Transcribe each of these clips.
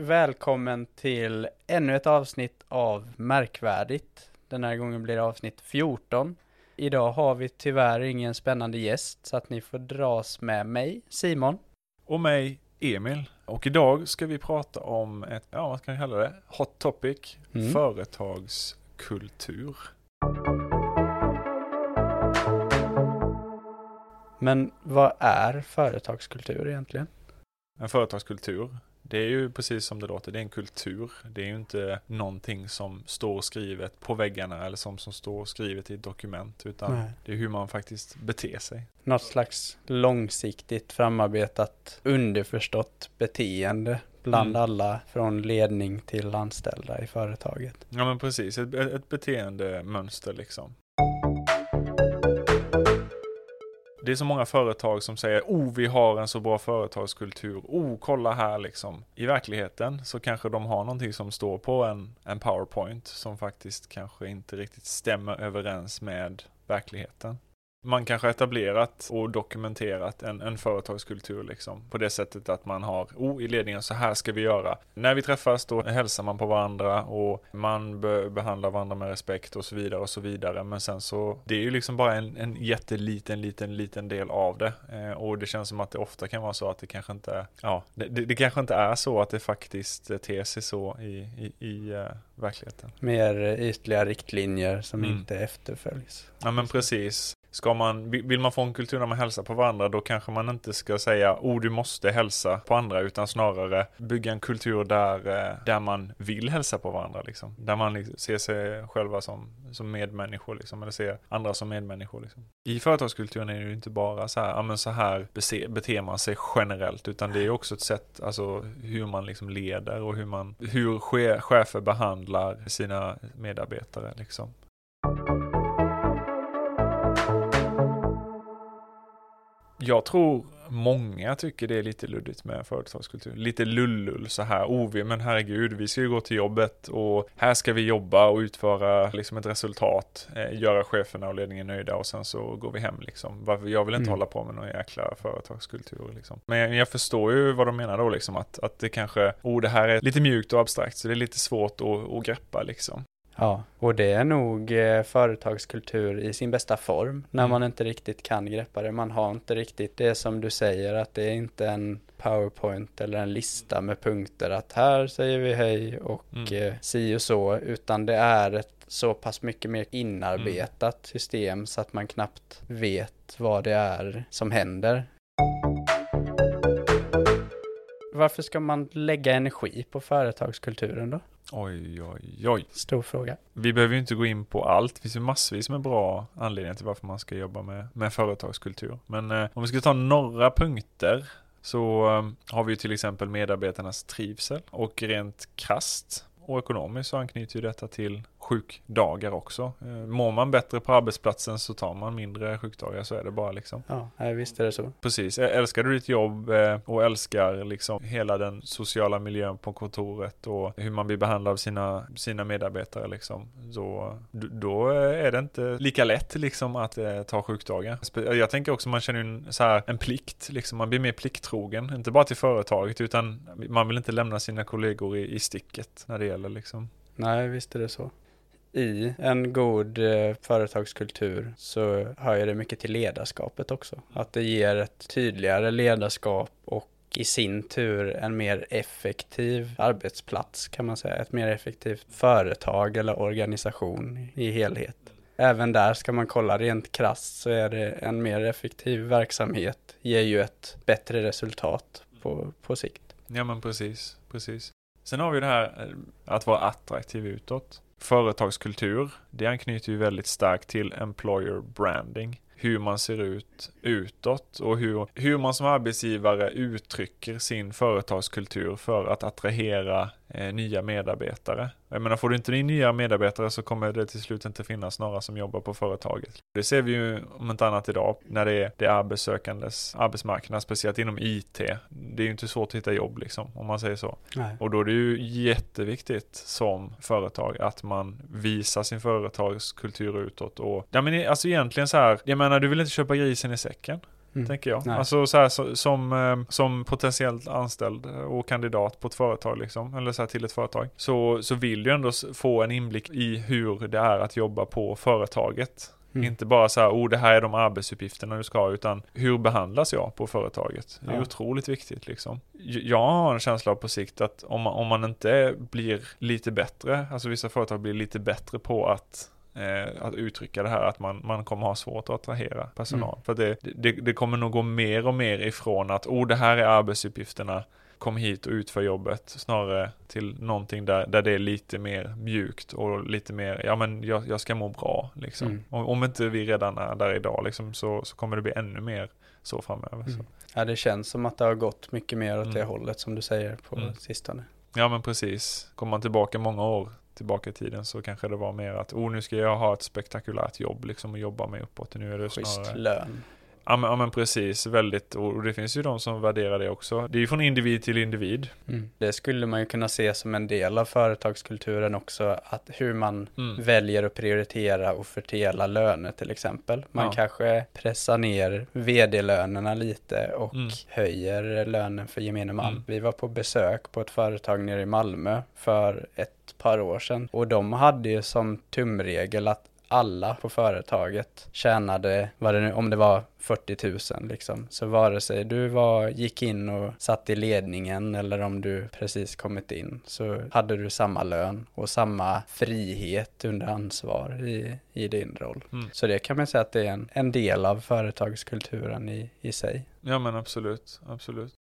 välkommen till ännu ett avsnitt av Märkvärdigt. Den här gången blir det avsnitt 14. Idag har vi tyvärr ingen spännande gäst så att ni får dras med mig, Simon. Och mig, Emil. Och idag ska vi prata om ett, ja vad kan jag kalla det, hot topic, Mm. företagskultur. Men vad är företagskultur egentligen? En företagskultur, det är ju precis som det låter, det är en kultur. Det är ju inte någonting som står skrivet på väggarna eller som, som står skrivet i ett dokument, utan Nej. det är hur man faktiskt beter sig. Något slags långsiktigt framarbetat underförstått beteende bland Mm. alla från ledning till anställda i företaget. Ja men precis, ett, ett beteendemönster liksom. Det är så många företag som säger oh vi har en så bra företagskultur, oh kolla här liksom. I verkligheten så kanske de har någonting som står på en, en powerpoint som faktiskt kanske inte riktigt stämmer överens med verkligheten. Man kanske etablerat och dokumenterat en, en företagskultur liksom. På det sättet att man har, oh i ledningen så här ska vi göra. När vi träffas då hälsar man på varandra och man be behandlar varandra med respekt och så vidare och så vidare. Men sen så, det är ju liksom bara en, en jätteliten, liten, liten del av det. Eh, och det känns som att det ofta kan vara så att det kanske inte, ja, det, det, det kanske inte är så att det faktiskt ter sig så i, i, i eh, verkligheten. Mer ytliga riktlinjer som Mm. inte efterföljs. Ja men precis. Ska man, vill man få en kultur där man hälsar på varandra då kanske man inte ska säga oh du måste hälsa på andra utan snarare bygga en kultur där, eh, där man vill hälsa på varandra liksom. Där man liksom ser sig själva som, som medmänniskor liksom, eller ser andra som medmänniskor liksom. I företagskulturen är det ju inte bara så här, ja men så här bese, beter man sig generellt utan det är också ett sätt, alltså hur man liksom leder och hur man, hur chefer behandlar sina medarbetare liksom. Jag tror många tycker det är lite luddigt med företagskultur. Lite lullull så här. Oh, vi- men herregud, vi ska ju gå till jobbet och här ska vi jobba och utföra liksom ett resultat. Eh, göra cheferna och ledningen nöjda och sen så går vi hem liksom. Jag vill inte Mm. hålla på med någon jäkla företagskultur liksom. Men jag, jag förstår ju vad de menar då liksom. Att, att det kanske, oh det här är lite mjukt och abstrakt så det är lite svårt att, att greppa liksom. Ja, och det är nog eh, företagskultur i sin bästa form när Mm. man inte riktigt kan greppa det. Man har inte riktigt det som du säger att det är inte en powerpoint eller en lista med punkter att här säger vi hej och Mm. eh, si och så utan det är ett så pass mycket mer inarbetat system så att man knappt vet vad det är som händer. Varför ska man lägga energi på företagskulturen då? Oj, oj, oj. Stor fråga. Vi behöver ju inte gå in på allt. Det finns ju massvis med bra anledningar till varför man ska jobba med, med företagskultur. Men eh, om vi ska ta några punkter så eh, har vi ju till exempel medarbetarnas trivsel och rent krasst och ekonomiskt så anknyter ju detta till sjukdagar också. Eh, mår man bättre på arbetsplatsen så tar man mindre sjukdagar, så är det bara liksom. Ja, visst är det så. Precis, älskar du ditt jobb eh, och älskar liksom hela den sociala miljön på kontoret och hur man blir behandlad av sina, sina medarbetare liksom, så d- då är det inte lika lätt liksom att eh, ta sjukdagar. Jag tänker också man känner en, så här, en plikt, liksom, man blir mer plikttrogen, inte bara till företaget utan man vill inte lämna sina kollegor i, i sticket när det gäller liksom. Nej, visst är det så. I en god eh, företagskultur så hör ju det mycket till ledarskapet också. Att det ger ett tydligare ledarskap och i sin tur en mer effektiv arbetsplats kan man säga. Ett mer effektivt företag eller organisation i helhet. Även där ska man kolla rent krasst så är det en mer effektiv verksamhet ger ju ett bättre resultat på, på sikt. Ja men precis, precis. Sen har vi det här eh, att vara attraktiv utåt. Företagskultur, det anknyter ju väldigt starkt till employer branding. Hur man ser ut utåt och hur, hur man som arbetsgivare uttrycker sin företagskultur för att attrahera eh, nya medarbetare. Jag menar, får du inte in nya medarbetare så kommer det till slut inte finnas några som jobbar på företaget. Det ser vi ju om inte annat idag när det är, det är arbetssökandes arbetsmarknad, speciellt inom IT. Det är ju inte svårt att hitta jobb liksom, om man säger så. Nej. Och då är det ju jätteviktigt som företag att man visar sin företagskultur utåt och ja men alltså egentligen så här, jag menar du vill inte köpa grisen i säcken. mm. tänker jag. Nej. Alltså så här, så, som, eh, som potentiellt anställd och kandidat på ett företag liksom, eller så här till ett företag, så, så vill du ändå få en inblick i hur det är att jobba på företaget. Mm. Inte bara så här, oh det här är de arbetsuppgifterna du ska ha, utan hur behandlas jag på företaget? Det är ja. otroligt viktigt liksom. Jag har en känsla av på sikt att om man, om man inte blir lite bättre, alltså vissa företag blir lite bättre på att eh, att uttrycka det här att man, man kommer ha svårt att attrahera personal. Mm. För det, det, det, kommer nog gå mer och mer ifrån att oh det här är arbetsuppgifterna, kom hit och utför jobbet snarare till någonting där, där det är lite mer mjukt och lite mer, ja men jag, jag ska må bra liksom. Mm. Om, om, inte vi redan är där idag liksom så, så kommer det bli ännu mer så framöver. Mm. Så. Ja det känns som att det har gått mycket mer åt det mm. hållet som du säger på mm. sistone. Ja men precis. Kommer man tillbaka många år tillbaka i tiden så kanske det var mer att oh nu ska jag ha ett spektakulärt jobb liksom och jobba mig uppåt. Nu är det Schysst snarare... lön. Ja men, ja men, precis, väldigt, och det finns ju de som värderar det också. Det är ju från individ till individ. Mm. Det skulle man ju kunna se som en del av företagskulturen också, att hur man mm. väljer att prioritera och fördela löner till exempel. Man ja. kanske pressar ner vd-lönerna lite och mm. höjer lönen för gemene man. Mm. Vi var på besök på ett företag nere i Malmö för ett par år sedan och de hade ju som tumregel att alla på företaget tjänade, vad det nu, om det var 40 000 liksom. Så vare sig du var, gick in och satt i ledningen eller om du precis kommit in så hade du samma lön och samma frihet under ansvar i, i din roll. Mm. Så det kan man säga att det är en, en del av företagskulturen i, i sig. Ja men absolut, absolut.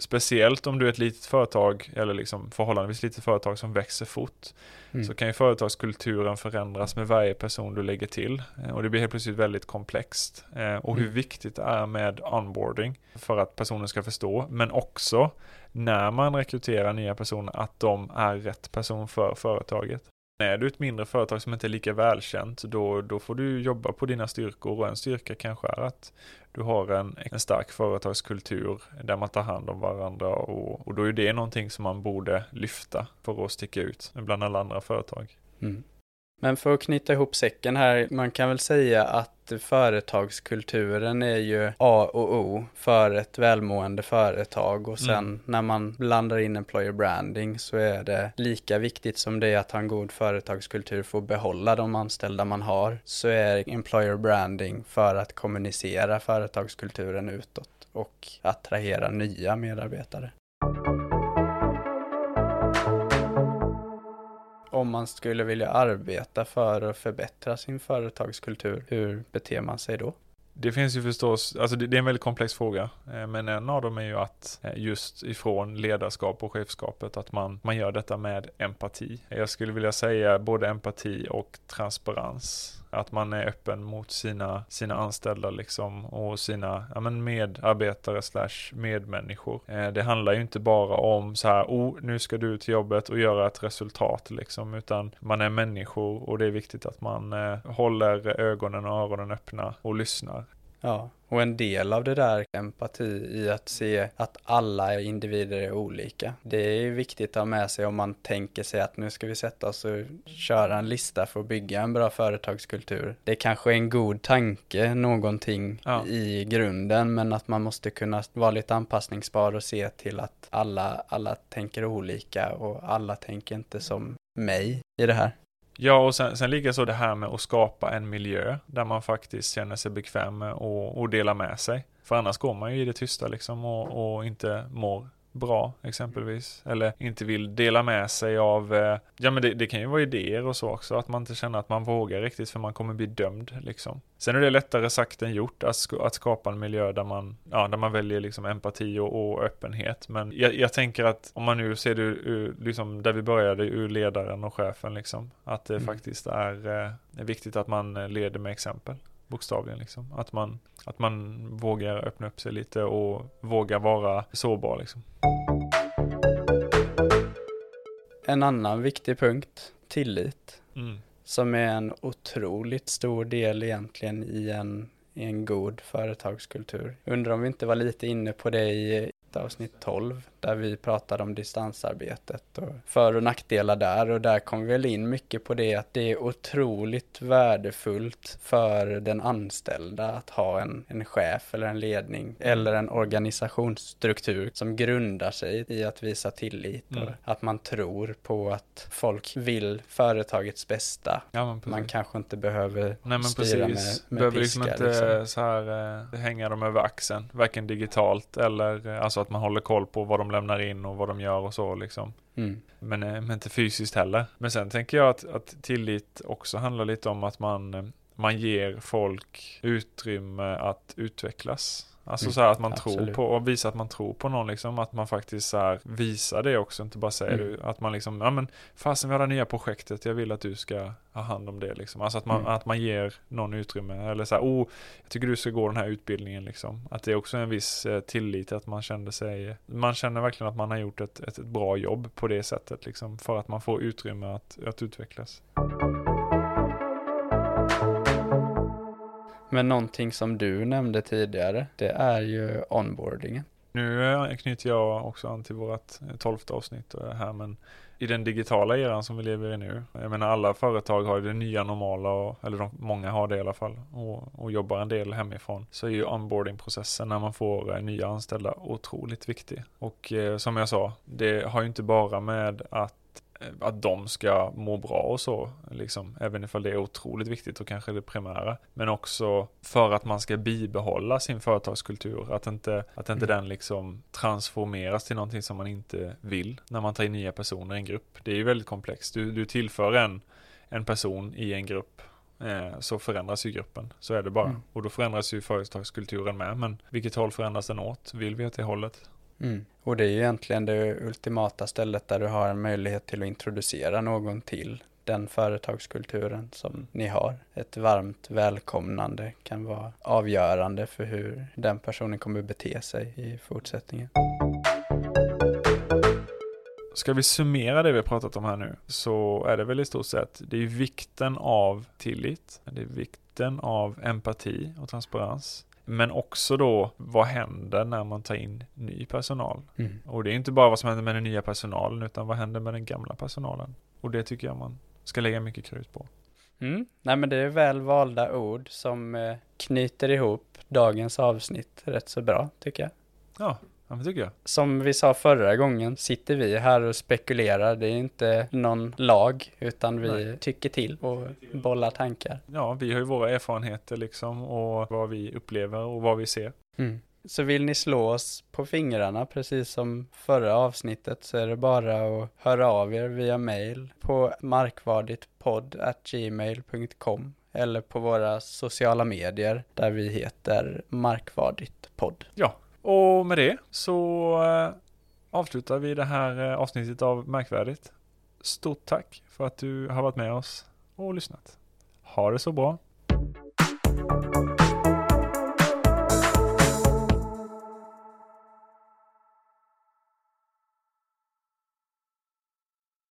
Speciellt om du är ett litet företag eller liksom förhållandevis litet företag som växer fort. Mm. Så kan ju företagskulturen förändras med varje person du lägger till. Eh, och det blir helt plötsligt väldigt komplext. Eh, och hur mm. viktigt det är med onboarding för att personen ska förstå. Men också när man rekryterar nya personer att de är rätt person för företaget. Är du ett mindre företag som inte är lika välkänt, då, då får du jobba på dina styrkor och en styrka kanske är att du har en, en stark företagskultur där man tar hand om varandra och, och då är det någonting som man borde lyfta för att sticka ut bland alla andra företag. Mm. Men för att knyta ihop säcken här, man kan väl säga att företagskulturen är ju A och O för ett välmående företag och sen mm. när man blandar in employer branding så är det lika viktigt som det är att ha en god företagskultur för att behålla de anställda man har så är employer branding för att kommunicera företagskulturen utåt och attrahera nya medarbetare. Om man skulle vilja arbeta för att förbättra sin företagskultur, hur beter man sig då? Det finns ju förstås, alltså det, är en väldigt komplex fråga, eh, men en av dem är ju att eh, just ifrån ledarskap och chefskapet att man, man gör detta med empati. Jag skulle vilja säga både empati och transparens. Att man är öppen mot sina, sina anställda liksom och sina ja, men medarbetare slash medmänniskor. Eh, det handlar ju inte bara om så här, oh, nu ska du till jobbet och göra ett resultat liksom, utan man är människor och det är viktigt att man håller ögonen och öronen öppna och lyssnar. Ja, och en del av det där empati i att se att alla individer är olika. Det är viktigt att ha med sig om man tänker sig att nu ska vi sätta oss och köra en lista för att bygga en bra företagskultur. Det kanske är en god tanke, någonting ja. i grunden, men att man måste kunna vara lite anpassningsbar och se till att alla, alla tänker olika och alla tänker inte som mig i det här. Ja, och sen, sen ligger så det här med att skapa en miljö där man faktiskt känner sig bekväm med och, och dela med sig. För annars går man ju i det tysta liksom och, och inte mår bra exempelvis. Eller inte vill dela med sig av, eh, ja men det, det, kan ju vara idéer och så också, att man inte känner att man vågar riktigt för man kommer bli dömd liksom. Sen är det lättare sagt än gjort att, att skapa en miljö där man, ja, där man väljer liksom empati och, och öppenhet. Men jag, jag, tänker att om man nu ser det ur, liksom där vi började, ur ledaren och chefen liksom, att det mm. faktiskt är, eh, är viktigt att man leder med exempel bokstavligen liksom. Att man, att man vågar öppna upp sig lite och vågar vara sårbar liksom. En annan viktig punkt, tillit. Mm. Som är en otroligt stor del egentligen i en, i en god företagskultur. Undrar om vi inte var lite inne på det i, avsnitt 12, där vi pratade om distansarbetet och för och nackdelar där. Och där kom vi väl in mycket på det att det är otroligt värdefullt för den anställda att ha en, en chef eller en ledning eller en organisationsstruktur som grundar sig i att visa tillit och Mm. att man tror på att folk vill företagets bästa. Ja. Man kanske inte behöver Nej styra precis. med, med Behöver piska. liksom inte liksom. så här eh, hänga dem över axeln. Varken digitalt eller eh, alltså att man håller koll på vad de lämnar in och vad de gör och så liksom. Mm. Men, eh, men inte fysiskt heller. Men sen tänker jag att, att tillit också handlar lite om att man, eh, man ger folk utrymme att utvecklas. Alltså Mm, så här att man tror absolut. på och visar att man tror på någon liksom. Att man faktiskt så visar det också. Inte bara säger Mm. Att man liksom, ja men fasen vi har det nya projektet. Jag vill att du ska ha hand om det liksom. Alltså att man, Mm. att man ger någon utrymme. Eller så här, oh, jag tycker du ska gå den här utbildningen liksom. Att det är också en viss eh, tillit. Att man kände sig, man känner verkligen att man har gjort ett, ett, ett bra jobb på det sättet liksom. För att man får utrymme att, att utvecklas. Men någonting som du nämnde tidigare, det är ju onboardingen. Nu eh, knyter jag också an till vårt eh, tolfte avsnitt eh, här men i den digitala eran som vi lever i nu. Jag menar alla företag har ju det nya normala, och, eller de, många har det i alla fall och, och jobbar en del hemifrån. Så är ju onboardingprocessen när man får nya anställda otroligt viktig. Och eh, som jag sa, det har ju inte bara med att att de ska må bra och så, liksom, även ifall det är otroligt viktigt och kanske det primära. Men också för att man ska bibehålla sin företagskultur, att inte, att inte Mm. den liksom transformeras till någonting som man inte vill när man tar in nya personer i en grupp. Det är ju väldigt komplext. Du, du tillför en, en person i en grupp eh, så förändras ju gruppen. Så är det bara. Mm. Och då förändras ju företagskulturen med. Men vilket håll förändras den åt? Vill vi åt det hållet? Mm. Och det är ju egentligen det ultimata stället där du har en möjlighet till att introducera någon till den företagskulturen som ni har. Ett varmt välkomnande kan vara avgörande för hur den personen kommer bete sig i fortsättningen. Ska vi summera det vi har pratat om här nu så är det väl i stort sett det är vikten av tillit, det är vikten av empati och transparens. Men också då vad händer när man tar in ny personal? Mm. Och det är inte bara vad som händer med den nya personalen utan vad händer med den gamla personalen? Och det tycker jag man ska lägga mycket krut på. Mm. Nej men det är väl valda ord som eh, knyter ihop dagens avsnitt rätt så bra tycker jag. Ja, ja men tycker jag. Som vi sa förra gången sitter vi här och spekulerar. Det är inte någon lag utan vi Nej. tycker till och bollar tankar. Ja, vi har ju våra erfarenheter liksom och vad vi upplever och vad vi ser. Mm. Så vill ni slå oss på fingrarna precis som förra avsnittet så är det bara att höra av er via mail på markvarditpodd.gmail.com eller på våra sociala medier där vi heter Markvarditpodd. Och med det så eh, avslutar vi det här eh, avsnittet av Märkvärdigt. Stort tack för att du har varit med oss och lyssnat. Ha det så bra.